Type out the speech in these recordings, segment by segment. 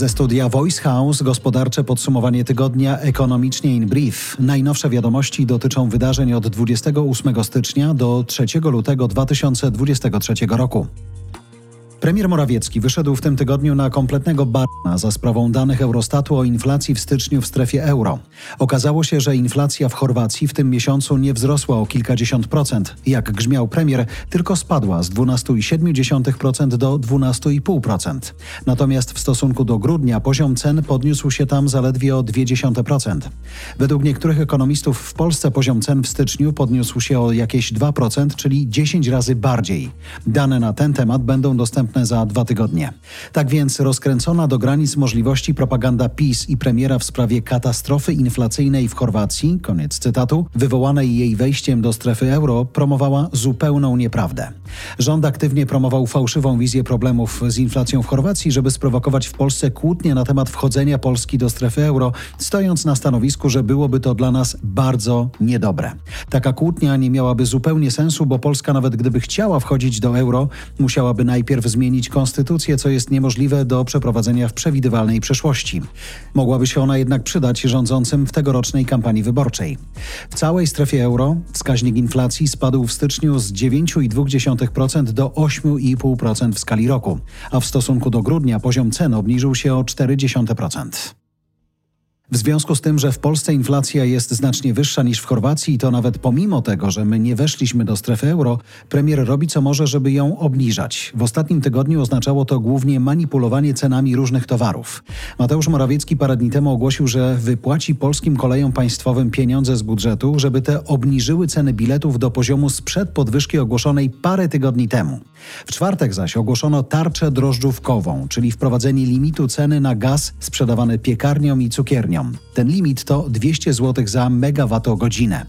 Ze studia Voice House gospodarcze podsumowanie tygodnia Ekonomicznie in Brief. Najnowsze wiadomości dotyczą wydarzeń od 28 stycznia do 3 lutego 2023 roku. Premier Morawiecki wyszedł w tym tygodniu na kompletnego barna za sprawą danych Eurostatu o inflacji w styczniu w strefie euro. Okazało się, że inflacja w Chorwacji w tym miesiącu nie wzrosła o kilkadziesiąt procent, jak grzmiał premier, tylko spadła z 12,7% do 12,5%. Natomiast w stosunku do grudnia poziom cen podniósł się tam zaledwie o 0,2%. Według niektórych ekonomistów w Polsce poziom cen w styczniu podniósł się o jakieś 2%, czyli 10 razy bardziej. Dane na ten temat będą dostępne dostępne za dwa tygodnie. Tak więc rozkręcona do granic możliwości propaganda PiS i premiera w sprawie katastrofy inflacyjnej w Chorwacji, koniec cytatu, wywołanej jej wejściem do strefy euro, promowała zupełną nieprawdę. Rząd aktywnie promował fałszywą wizję problemów z inflacją w Chorwacji, żeby sprowokować w Polsce kłótnie na temat wchodzenia Polski do strefy euro, stojąc na stanowisku, że byłoby to dla nas bardzo niedobre. Taka kłótnia nie miałaby zupełnie sensu, bo Polska nawet gdyby chciała wchodzić do euro, musiałaby najpierw zmienić zmienić konstytucję, co jest niemożliwe do przeprowadzenia w przewidywalnej przyszłości. Mogłaby się ona jednak przydać rządzącym w tegorocznej kampanii wyborczej. W całej strefie euro wskaźnik inflacji spadł w styczniu z 9,2% do 8,5% w skali roku, a w stosunku do grudnia poziom cen obniżył się o 0,4%. W związku z tym, że w Polsce inflacja jest znacznie wyższa niż w Chorwacji, to nawet pomimo tego, że my nie weszliśmy do strefy euro, premier robi co może, żeby ją obniżać. W ostatnim tygodniu oznaczało to głównie manipulowanie cenami różnych towarów. Mateusz Morawiecki parę dni temu ogłosił, że wypłaci polskim kolejom państwowym pieniądze z budżetu, żeby te obniżyły ceny biletów do poziomu sprzed podwyżki ogłoszonej parę tygodni temu. W czwartek zaś ogłoszono tarczę drożdżówkową, czyli wprowadzenie limitu ceny na gaz sprzedawany piekarniom i cukierniom. Ten limit to 200 zł za megawattogodzinę.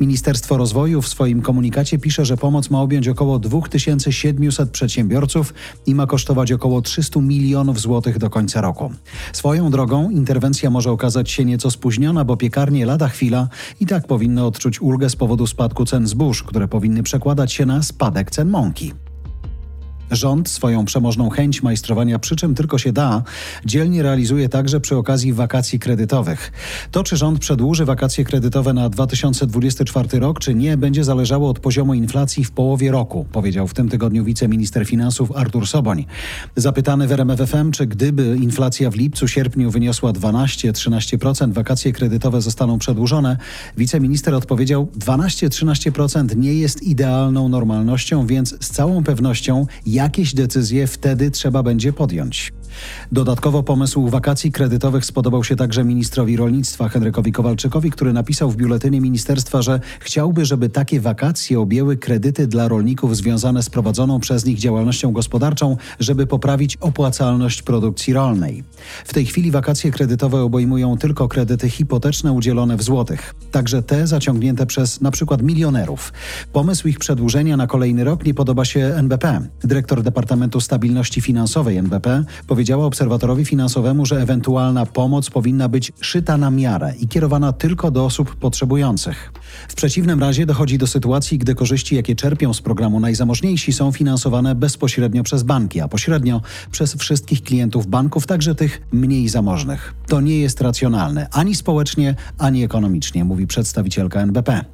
Ministerstwo Rozwoju w swoim komunikacie pisze, że pomoc ma objąć około 2700 przedsiębiorców i ma kosztować około 300 milionów złotych do końca roku. Swoją drogą interwencja może okazać się nieco spóźniona, bo piekarnie lada chwila i tak powinny odczuć ulgę z powodu spadku cen zbóż, które powinny przekładać się na spadek cen mąki. Rząd swoją przemożną chęć majstrowania przy czym tylko się da, dzielnie realizuje także przy okazji wakacji kredytowych. To, czy rząd przedłuży wakacje kredytowe na 2024 rok, czy nie, będzie zależało od poziomu inflacji w połowie roku, powiedział w tym tygodniu wiceminister finansów Artur Soboń. Zapytany w RMFFM, czy gdyby inflacja w lipcu, sierpniu wyniosła 12-13%, wakacje kredytowe zostaną przedłużone, wiceminister odpowiedział: 12-13% nie jest idealną normalnością, więc z całą pewnością jakieś decyzje wtedy trzeba będzie podjąć. Dodatkowo pomysł wakacji kredytowych spodobał się także ministrowi rolnictwa Henrykowi Kowalczykowi, który napisał w biuletynie ministerstwa, że chciałby, żeby takie wakacje objęły kredyty dla rolników związane z prowadzoną przez nich działalnością gospodarczą, żeby poprawić opłacalność produkcji rolnej. W tej chwili wakacje kredytowe obejmują tylko kredyty hipoteczne udzielone w złotych, także te zaciągnięte przez przykład milionerów. Pomysł ich przedłużenia na kolejny rok nie podoba się NBP. Dyrektor Departamentu Stabilności Finansowej NBP powiedział, powiedziała obserwatorowi finansowemu, że ewentualna pomoc powinna być szyta na miarę i kierowana tylko do osób potrzebujących. W przeciwnym razie dochodzi do sytuacji, gdy korzyści, jakie czerpią z programu najzamożniejsi, są finansowane bezpośrednio przez banki, a pośrednio przez wszystkich klientów banków, także tych mniej zamożnych. To nie jest racjonalne ani społecznie, ani ekonomicznie, mówi przedstawicielka NBP.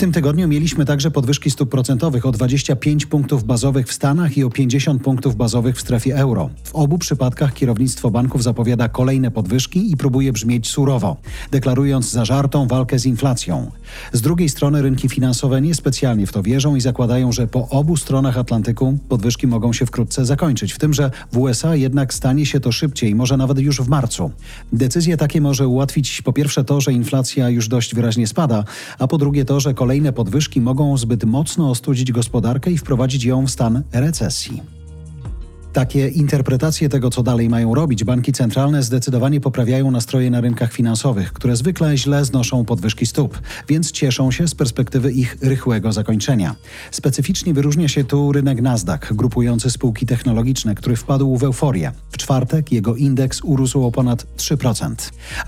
Tym tygodniu mieliśmy także podwyżki stóp procentowych o 25 punktów bazowych w Stanach i o 50 punktów bazowych w strefie euro. W obu przypadkach kierownictwo banków zapowiada kolejne podwyżki i próbuje brzmieć surowo, deklarując zażartą walkę z inflacją. Z drugiej strony rynki finansowe niespecjalnie w to wierzą i zakładają, że po obu stronach Atlantyku podwyżki mogą się wkrótce zakończyć, w tym, że w USA jednak stanie się to szybciej, może nawet już w marcu. Decyzje takie może ułatwić po pierwsze to, że inflacja już dość wyraźnie spada, a po drugie to, że kolejne podwyżki mogą zbyt mocno ostudzić gospodarkę i wprowadzić ją w stan recesji. Takie interpretacje tego, co dalej mają robić banki centralne, zdecydowanie poprawiają nastroje na rynkach finansowych, które zwykle źle znoszą podwyżki stóp, więc cieszą się z perspektywy ich rychłego zakończenia. Specyficznie wyróżnia się tu rynek Nasdaq, grupujący spółki technologiczne, który wpadł w euforię. W czwartek jego indeks urósł o ponad 3%.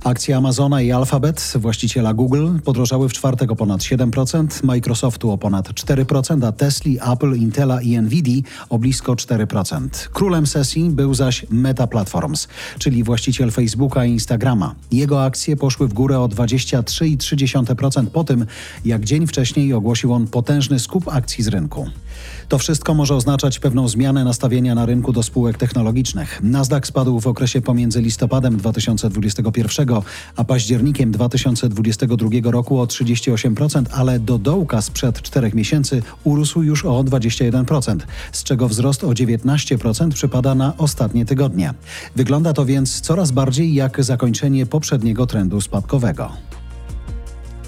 Akcje Amazona i Alphabet, właściciela Google, podrożały w czwartek o ponad 7%, Microsoftu o ponad 4%, a Tesla, Apple, Intela i Nvidia o blisko 4%. Królem sesji był zaś Meta Platforms, czyli właściciel Facebooka i Instagrama. Jego akcje poszły w górę o 23,3% po tym, jak dzień wcześniej ogłosił on potężny skup akcji z rynku. To wszystko może oznaczać pewną zmianę nastawienia na rynku do spółek technologicznych. Nasdaq spadł w okresie pomiędzy listopadem 2021 a październikiem 2022 roku o 38%, ale do dołka sprzed czterech miesięcy urósł już o 21%, z czego wzrost o 19% przypada na ostatnie tygodnie. Wygląda to więc coraz bardziej jak zakończenie poprzedniego trendu spadkowego.